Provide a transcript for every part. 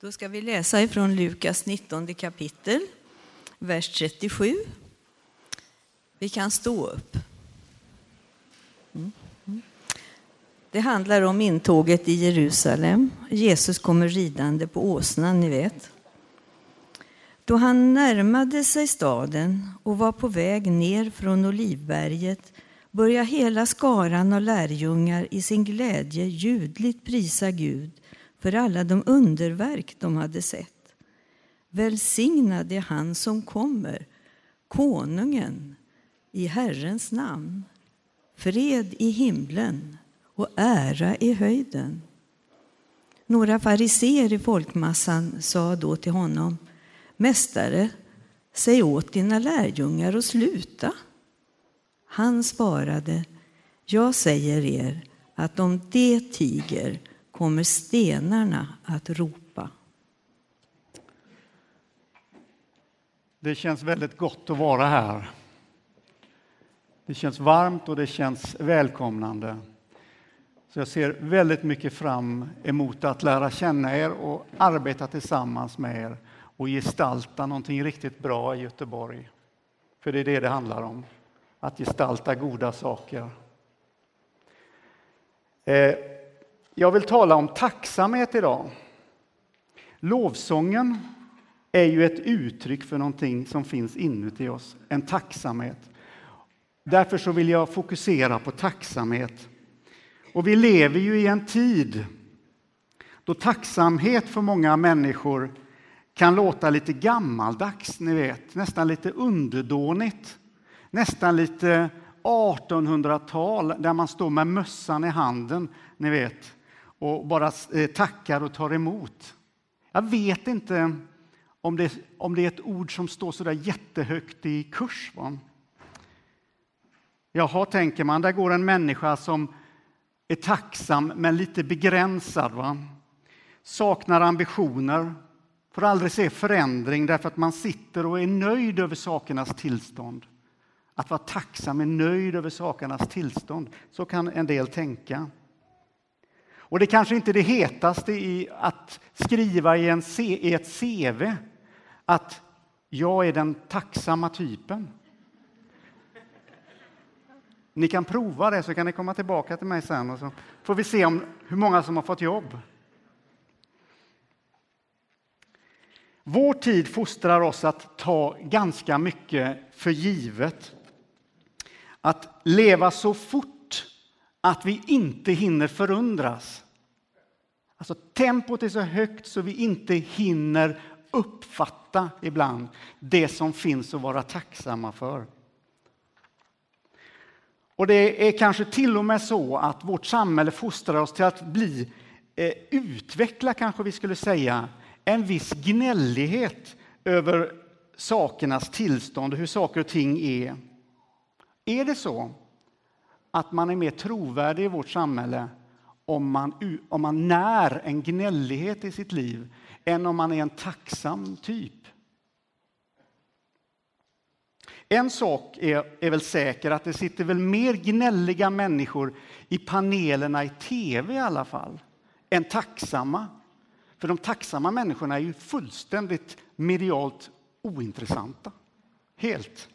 Då ska vi läsa ifrån Lukas 19 kapitel, vers 37. Vi kan stå upp. Det handlar om intåget i Jerusalem. Jesus kommer ridande på åsnan, ni vet. Då han närmade sig staden och var på väg ner från Olivberget började hela skaran av lärjungar i sin glädje ljudligt prisa Gud för alla de underverk de hade sett. Välsignad är han som kommer, konungen, i Herrens namn. Fred i himlen och ära i höjden. Några fariseer i folkmassan sa då till honom Mästare, säg åt dina lärjungar att sluta. Han svarade Jag säger er att om det tiger kommer stenarna att ropa. Det känns väldigt gott att vara här. Det känns varmt och det känns välkomnande. Så jag ser väldigt mycket fram emot att lära känna er och arbeta tillsammans med er och gestalta någonting riktigt bra i Göteborg. För det är det det handlar om, att gestalta goda saker. Eh, jag vill tala om tacksamhet idag. Lovsången är ju ett uttryck för någonting som finns inuti oss, en tacksamhet. Därför så vill jag fokusera på tacksamhet. Och vi lever ju i en tid då tacksamhet för många människor kan låta lite gammaldags, ni vet, nästan lite underdånigt. Nästan lite 1800-tal där man står med mössan i handen, ni vet, och bara eh, tackar och tar emot. Jag vet inte om det, om det är ett ord som står så där jättehögt i kurs. Va? Jaha, tänker man, där går en människa som är tacksam men lite begränsad. Va? Saknar ambitioner, får aldrig se förändring därför att man sitter och är nöjd över sakernas tillstånd. Att vara tacksam är nöjd över sakernas tillstånd. Så kan en del tänka. Och det kanske inte är det hetaste i att skriva i, en, i ett CV att jag är den tacksamma typen. Ni kan prova det så kan ni komma tillbaka till mig sen och så får vi se om hur många som har fått jobb. Vår tid fostrar oss att ta ganska mycket för givet. Att leva så fort att vi inte hinner förundras. Alltså tempot är så högt så vi inte hinner uppfatta ibland det som finns att vara tacksamma för. Och det är kanske till och med så att vårt samhälle fostrar oss till att bli eh, utveckla, kanske vi skulle säga, en viss gnällighet över sakernas tillstånd och hur saker och ting är. Är det så att man är mer trovärdig i vårt samhälle om man, om man när en gnällighet i sitt liv än om man är en tacksam typ? En sak är, är väl säker, att det sitter väl mer gnälliga människor i panelerna i tv i alla fall, än tacksamma. För de tacksamma människorna är ju fullständigt medialt ointressanta. Helt.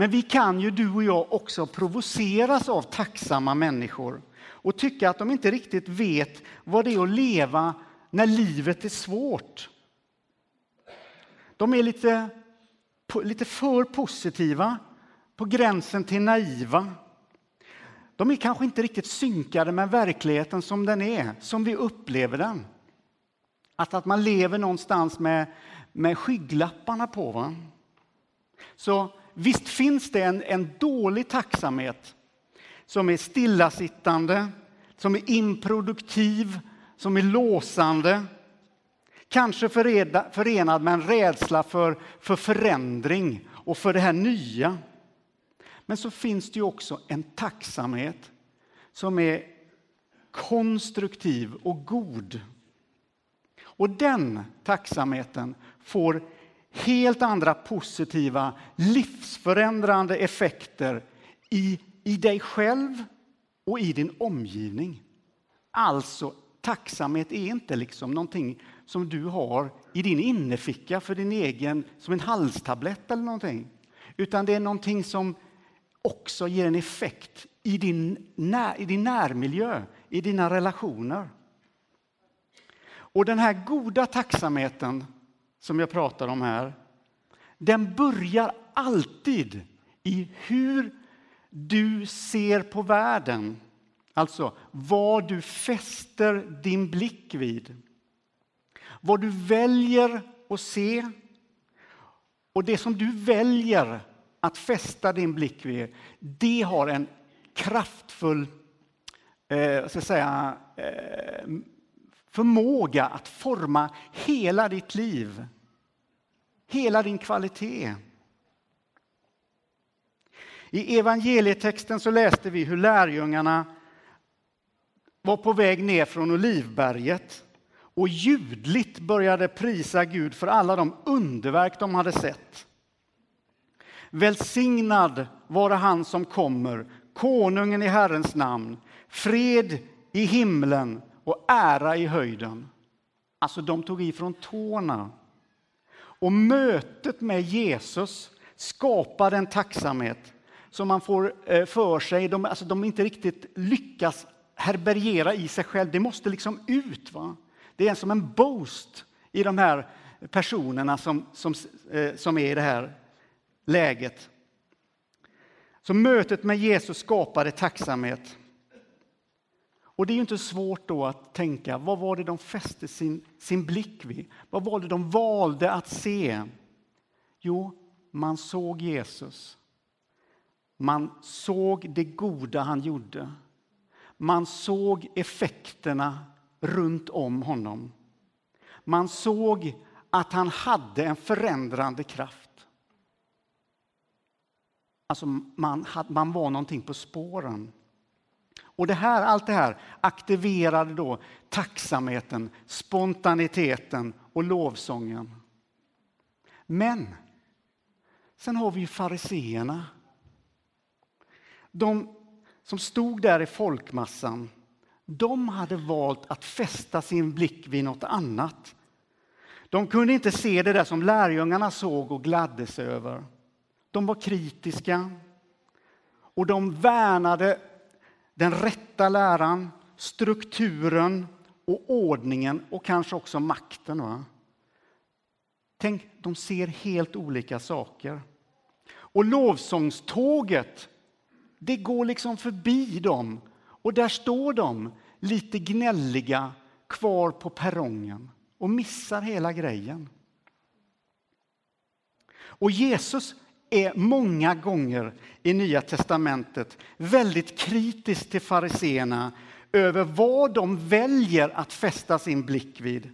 Men vi kan ju, du och jag, också provoceras av tacksamma människor och tycka att de inte riktigt vet vad det är att leva när livet är svårt. De är lite, lite för positiva, på gränsen till naiva. De är kanske inte riktigt synkade med verkligheten som den är, som vi upplever den. Att, att man lever någonstans med, med skygglapparna på. Va? Så visst finns det en, en dålig tacksamhet som är stillasittande, som är improduktiv, som är låsande. Kanske förenad med en rädsla för, för förändring och för det här nya. Men så finns det ju också en tacksamhet som är konstruktiv och god. Och den tacksamheten får helt andra positiva, livsförändrande effekter i, i dig själv och i din omgivning. Alltså tacksamhet är inte liksom någonting som du har i din innerficka för din egen, som en halstablett eller någonting. Utan det är någonting som också ger en effekt i din, när, i din närmiljö, i dina relationer. Och den här goda tacksamheten som jag pratar om här, den börjar alltid i hur du ser på världen. Alltså vad du fäster din blick vid. Vad du väljer att se. Och det som du väljer att fästa din blick vid, det har en kraftfull eh, ska säga, eh, förmåga att forma hela ditt liv, hela din kvalitet. I evangelietexten så läste vi hur lärjungarna var på väg ner från Olivberget och ljudligt började prisa Gud för alla de underverk de hade sett. Välsignad vare han som kommer, konungen i Herrens namn, fred i himlen och ära i höjden. Alltså, de tog ifrån tårna. Och mötet med Jesus skapade en tacksamhet som man får eh, för sig. De, alltså, de inte riktigt lyckas herbergera i sig själv. Det måste liksom ut. Va? Det är som en boast i de här personerna som, som, eh, som är i det här läget. Så mötet med Jesus skapade tacksamhet. Och det är inte svårt då att tänka, vad var det de fäste sin, sin blick vid? Vad var det de valde att se? Jo, man såg Jesus. Man såg det goda han gjorde. Man såg effekterna runt om honom. Man såg att han hade en förändrande kraft. Alltså man, man var någonting på spåren. Och det här, allt det här aktiverade då tacksamheten, spontaniteten och lovsången. Men sen har vi ju fariseerna. De som stod där i folkmassan, de hade valt att fästa sin blick vid något annat. De kunde inte se det där som lärjungarna såg och gladdes över. De var kritiska och de värnade den rätta läran, strukturen och ordningen och kanske också makten. Va? Tänk, de ser helt olika saker. Och lovsångståget, det går liksom förbi dem och där står de lite gnälliga kvar på perrongen och missar hela grejen. Och Jesus är många gånger i Nya testamentet väldigt kritisk till fariseerna över vad de väljer att fästa sin blick vid.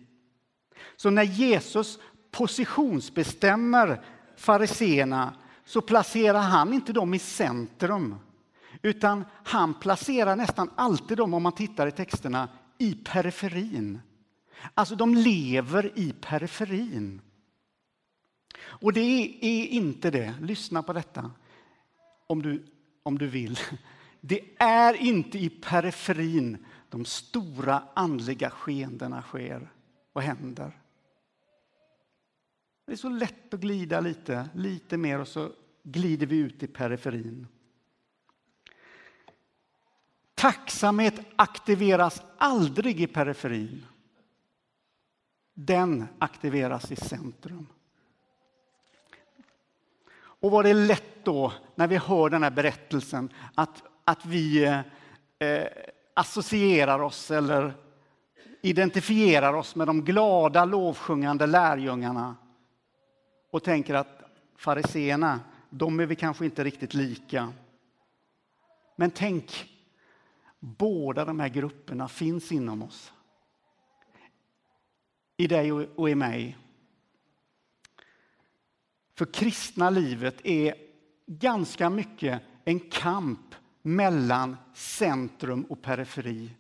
Så när Jesus positionsbestämmer fariseerna så placerar han inte dem i centrum utan han placerar nästan alltid dem, om man tittar i texterna, i periferin. Alltså, de lever i periferin. Och det är inte det, lyssna på detta om du, om du vill. Det är inte i periferin de stora andliga skeendena sker och händer. Det är så lätt att glida lite, lite mer och så glider vi ut i periferin. Tacksamhet aktiveras aldrig i periferin. Den aktiveras i centrum. Och var det lätt då, när vi hör den här berättelsen, att, att vi eh, associerar oss eller identifierar oss med de glada lovsjungande lärjungarna och tänker att fariseerna, de är vi kanske inte riktigt lika. Men tänk, båda de här grupperna finns inom oss. I dig och i mig. För kristna livet är ganska mycket en kamp mellan centrum och periferi.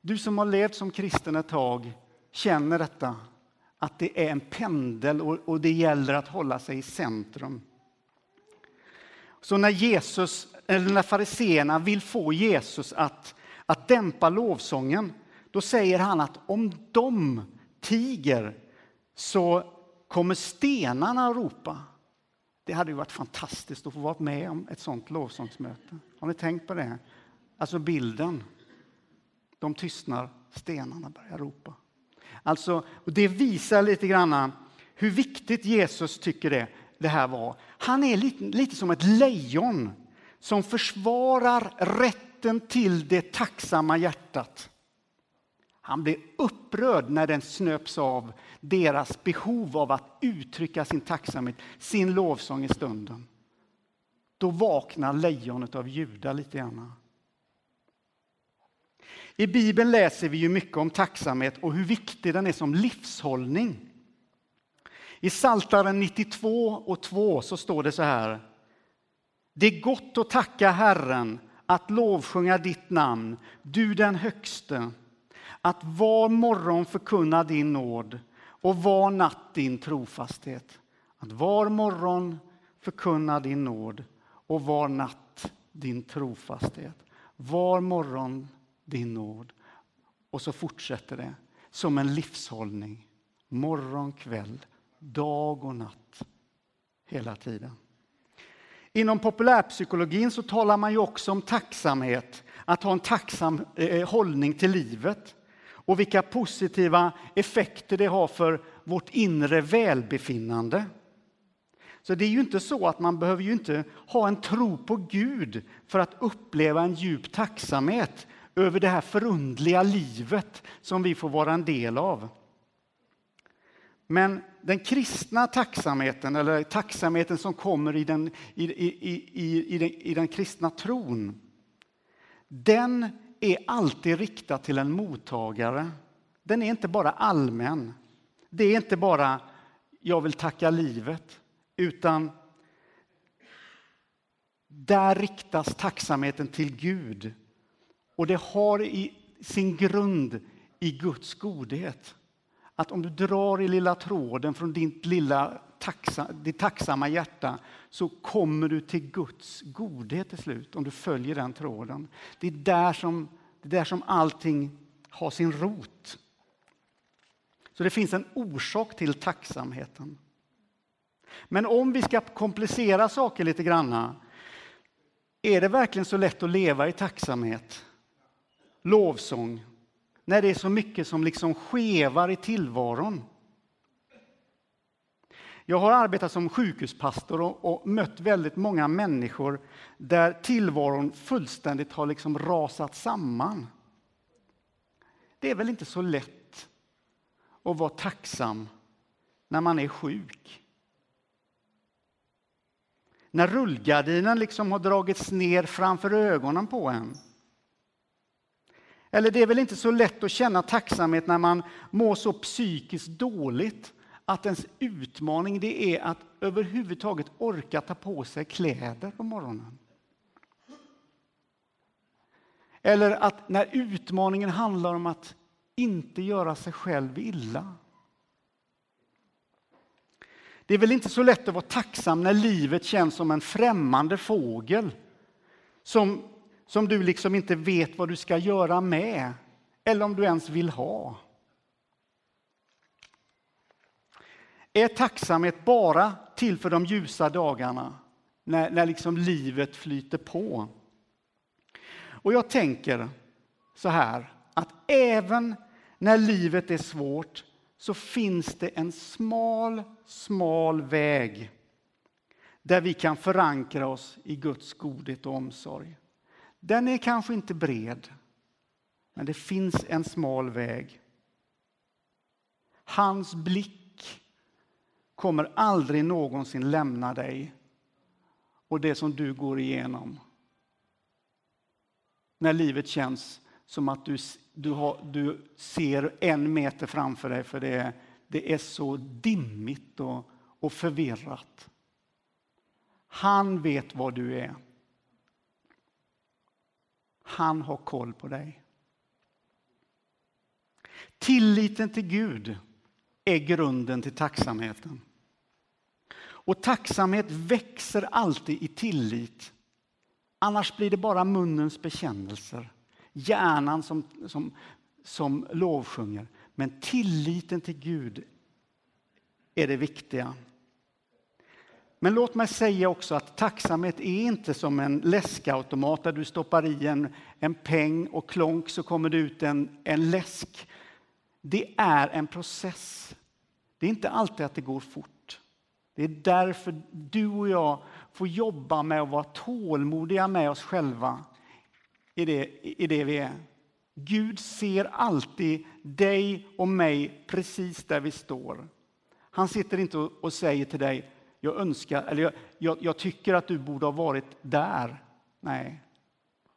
Du som har levt som kristen ett tag känner detta, att det är en pendel och, det gäller att hålla sig i centrum. Så när Jesus, eller när fariseerna vill få Jesus att, att dämpa lovsången, då säger han att om de tiger så kommer stenarna att ropa. Det hade ju varit fantastiskt att få vara med om ett sånt lovsångsmöte. Har ni tänkt på det? Alltså bilden. De tystnar, stenarna börjar ropa. Alltså, och det visar lite grann hur viktigt Jesus tycker det, det här var. Han är lite, lite som ett lejon som försvarar rätten till det tacksamma hjärtat. Han blir upprörd när den snöps av deras behov av att uttrycka sin tacksamhet, sin lovsång i stunden. Då vaknar lejonet av Juda lite grann. I Bibeln läser vi ju mycket om tacksamhet och hur viktig den är som livshållning. I Saltaren 92 och 2 så står det så här. Det är gott att tacka Herren, att lovsjunga ditt namn, du den högste, att var morgon förkunna din nåd och var natt din trofasthet. Att var morgon förkunna din nåd och var natt din trofasthet. Var morgon din nåd. Och så fortsätter det som en livshållning. Morgon, kväll, dag och natt. Hela tiden. Inom populärpsykologin så talar man ju också om tacksamhet, att ha en tacksam eh, hållning till livet och vilka positiva effekter det har för vårt inre välbefinnande. Så det är ju inte så att man behöver ju inte ha en tro på Gud för att uppleva en djup tacksamhet över det här förundliga livet som vi får vara en del av. Men den kristna tacksamheten, eller tacksamheten som kommer i den, i, i, i, i, den, i den kristna tron, den är alltid riktad till en mottagare. Den är inte bara allmän. Det är inte bara jag vill tacka livet, utan där riktas tacksamheten till Gud. Och det har i sin grund i Guds godhet. Att om du drar i lilla tråden från ditt lilla tacksa, ditt tacksamma hjärta så kommer du till Guds godhet till slut, om du följer den tråden. Det är där som, det är där som allting har sin rot. Så det finns en orsak till tacksamheten. Men om vi ska komplicera saker lite grann, är det verkligen så lätt att leva i tacksamhet? Lovsång, när det är så mycket som liksom skevar i tillvaron. Jag har arbetat som sjukhuspastor och, och, mött väldigt många människor där tillvaron fullständigt har liksom rasat samman. Det är väl inte så lätt att vara tacksam när man är sjuk. När rullgardinen liksom har dragits ner framför ögonen på en. Eller det är väl inte så lätt att känna tacksamhet när man mår så psykiskt dåligt att ens utmaning det är att överhuvudtaget orka ta på sig kläder på morgonen. Eller att när utmaningen handlar om att inte göra sig själv illa. Det är väl inte så lätt att vara tacksam när livet känns som en främmande fågel som som du liksom inte vet vad du ska göra med eller om du ens vill ha. Är tacksamhet bara till för de ljusa dagarna när, när liksom livet flyter på? Och jag tänker så här att även när livet är svårt så finns det en smal, smal väg där vi kan förankra oss i Guds godhet och omsorg. Den är kanske inte bred, men det finns en smal väg. Hans blick kommer aldrig någonsin lämna dig och det som du går igenom. När livet känns som att du, du, har, du ser en meter framför dig för det, det är så dimmigt och, och förvirrat. Han vet var du är. Han har koll på dig. Tilliten till Gud är grunden till tacksamheten. Och tacksamhet växer alltid i tillit. Annars blir det bara munnens bekännelser. Hjärnan som, som, som lovsjunger. Men tilliten till Gud är det viktiga. Men låt mig säga också att tacksamhet är inte som en läskautomat där du stoppar i en, en peng och klonk så kommer det ut en, en läsk. Det är en process. Det är inte alltid att det går fort. Det är därför du och jag får jobba med att vara tålmodiga med oss själva i det, i det vi är. Gud ser alltid dig och mig precis där vi står. Han sitter inte och säger till dig, jag önskar, eller jag, jag, jag tycker att du borde ha varit där. Nej,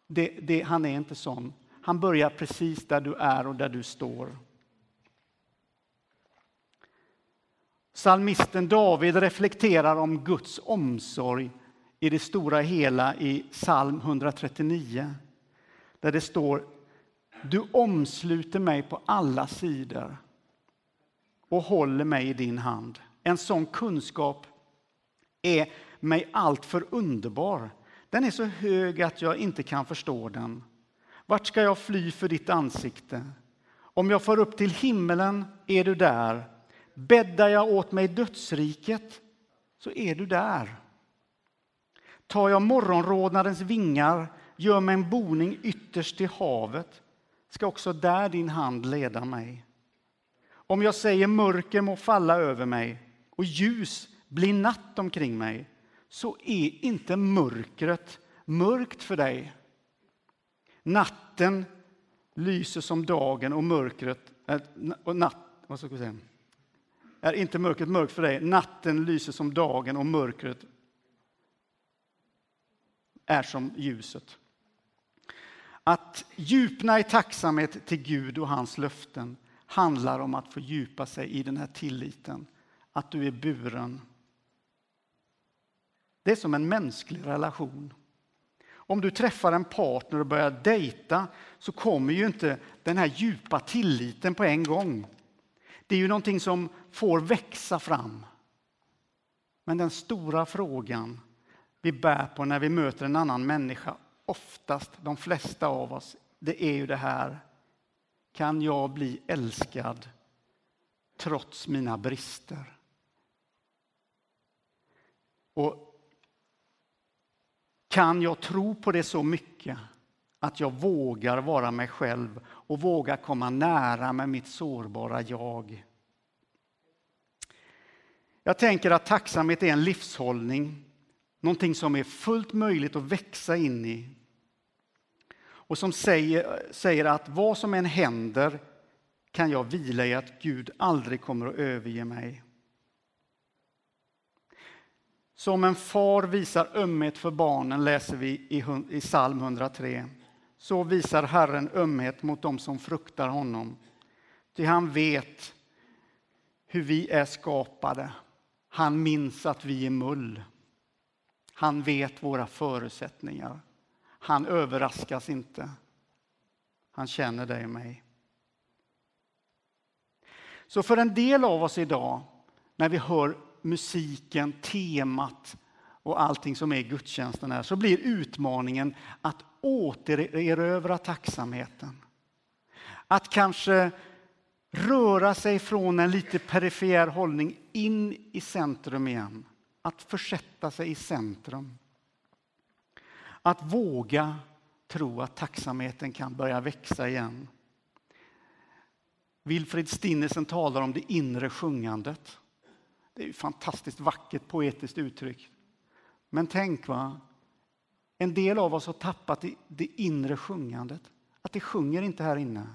det, det, han är inte sån. Han börjar precis där du är och där du står. Salmisten David reflekterar om Guds omsorg i det stora hela i psalm 139. Där det står Du omsluter mig på alla sidor och håller mig i din hand. En sån kunskap är mig alltför underbar. Den är så hög att jag inte kan förstå den. Vart ska jag fly för ditt ansikte? Om jag får upp till himmelen är du där. Bäddar jag åt mig dödsriket så är du där. Tar jag morgonrodnadens vingar, gör mig en boning ytterst i havet, ska också där din hand leda mig. Om jag säger mörker må falla över mig och ljus blir natt omkring mig, så är inte mörkret mörkt för dig. Natten lyser som dagen och mörkret äh, och natt, vad ska jag säga? Är inte mörkret mörkt för dig. Natten lyser som dagen och mörkret är som ljuset. Att djupna i tacksamhet till Gud och hans löften handlar om att få djupa sig i den här tilliten. Att du är buren. Det är som en mänsklig relation. Om du träffar en partner och börjar dejta så kommer ju inte den här djupa tilliten på en gång. Det är ju någonting som får växa fram. Men den stora frågan vi bär på när vi möter en annan människa, oftast de flesta av oss, det är ju det här. Kan jag bli älskad trots mina brister? Och kan jag tro på det så mycket att jag vågar vara mig själv och våga komma nära med mitt sårbara jag? Jag tänker att tacksamhet är en livshållning, någonting som är fullt möjligt att växa in i. Och som säger, säger att vad som än händer kan jag vila i att Gud aldrig kommer att överge mig. Som en far visar ömhet för barnen, läser vi i psalm 103. Så visar Herren ömhet mot dem som fruktar honom. Ty han vet hur vi är skapade. Han minns att vi är mull. Han vet våra förutsättningar. Han överraskas inte. Han känner dig och mig. Så för en del av oss idag, när vi hör musiken, temat och allting som är gudstjänsten här, så blir utmaningen att återerövra tacksamheten. Att kanske röra sig från en lite perifer hållning in i centrum igen. Att försätta sig i centrum. Att våga tro att tacksamheten kan börja växa igen. Wilfrid Stinnesen talar om det inre sjungandet. Det är ett fantastiskt vackert poetiskt uttryck. Men tänk, va? en del av oss har tappat det inre sjungandet. Att det sjunger inte här inne.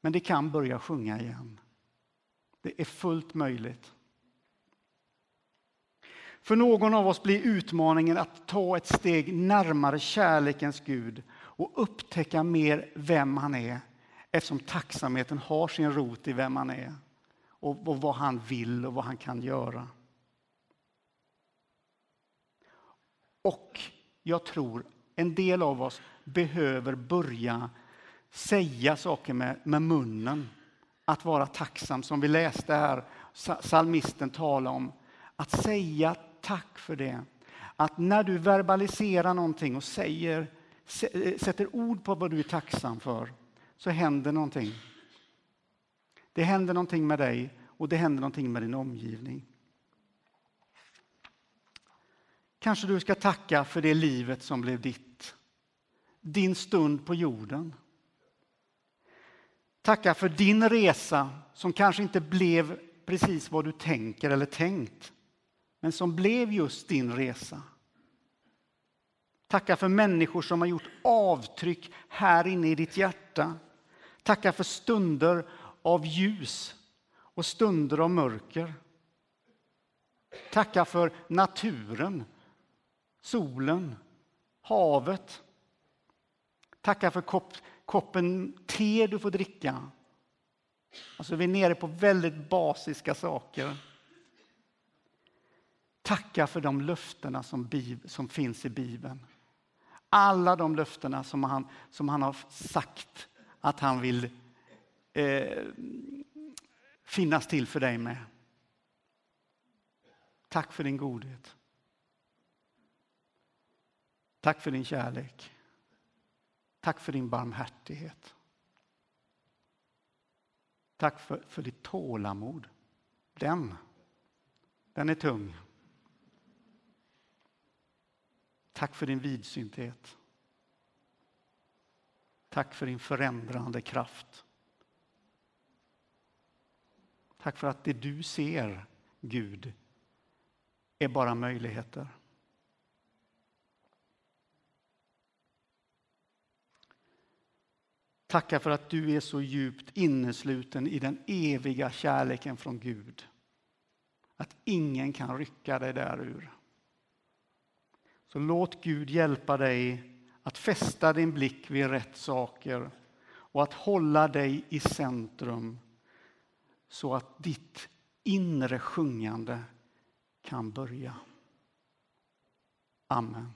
Men det kan börja sjunga igen. Det är fullt möjligt. För någon av oss blir utmaningen att ta ett steg närmare kärlekens Gud och upptäcka mer vem han är eftersom tacksamheten har sin rot i vem han är och, vad han vill och vad han kan göra. Och jag tror en del av oss behöver börja säga saker med, med munnen. Att vara tacksam, som vi läste här, salmisten tala om. Att säga tack för det. Att när du verbaliserar någonting och säger, sätter ord på vad du är tacksam för, så händer någonting. Det händer någonting med dig och det händer någonting med din omgivning. Kanske du ska tacka för det livet som blev ditt. Din stund på jorden. Tacka för din resa som kanske inte blev precis vad du tänker eller tänkt, men som blev just din resa. Tacka för människor som har gjort avtryck här inne i ditt hjärta. Tacka för stunder av ljus och stunder av mörker. Tacka för naturen, solen, havet. Tacka för kopp, koppen te du får dricka. Alltså vi är nere på väldigt basiska saker. Tacka för de löftena som, som finns i Bibeln. Alla de löftena som han, som han har sagt att han vill eh, finnas till för dig med. Tack för din godhet. Tack för din kärlek. Tack för din barmhärtighet. Tack för, för ditt tålamod. Den, den är tung. Tack för din vidsynthet. Tack för din förändrande kraft. Tack för att det du ser, Gud, är bara möjligheter. Tackar för att du är så djupt innesluten i den eviga kärleken från Gud. Att ingen kan rycka dig därur. Så låt Gud hjälpa dig att fästa din blick vid rätt saker och att hålla dig i centrum så att ditt inre sjungande kan börja. Amen.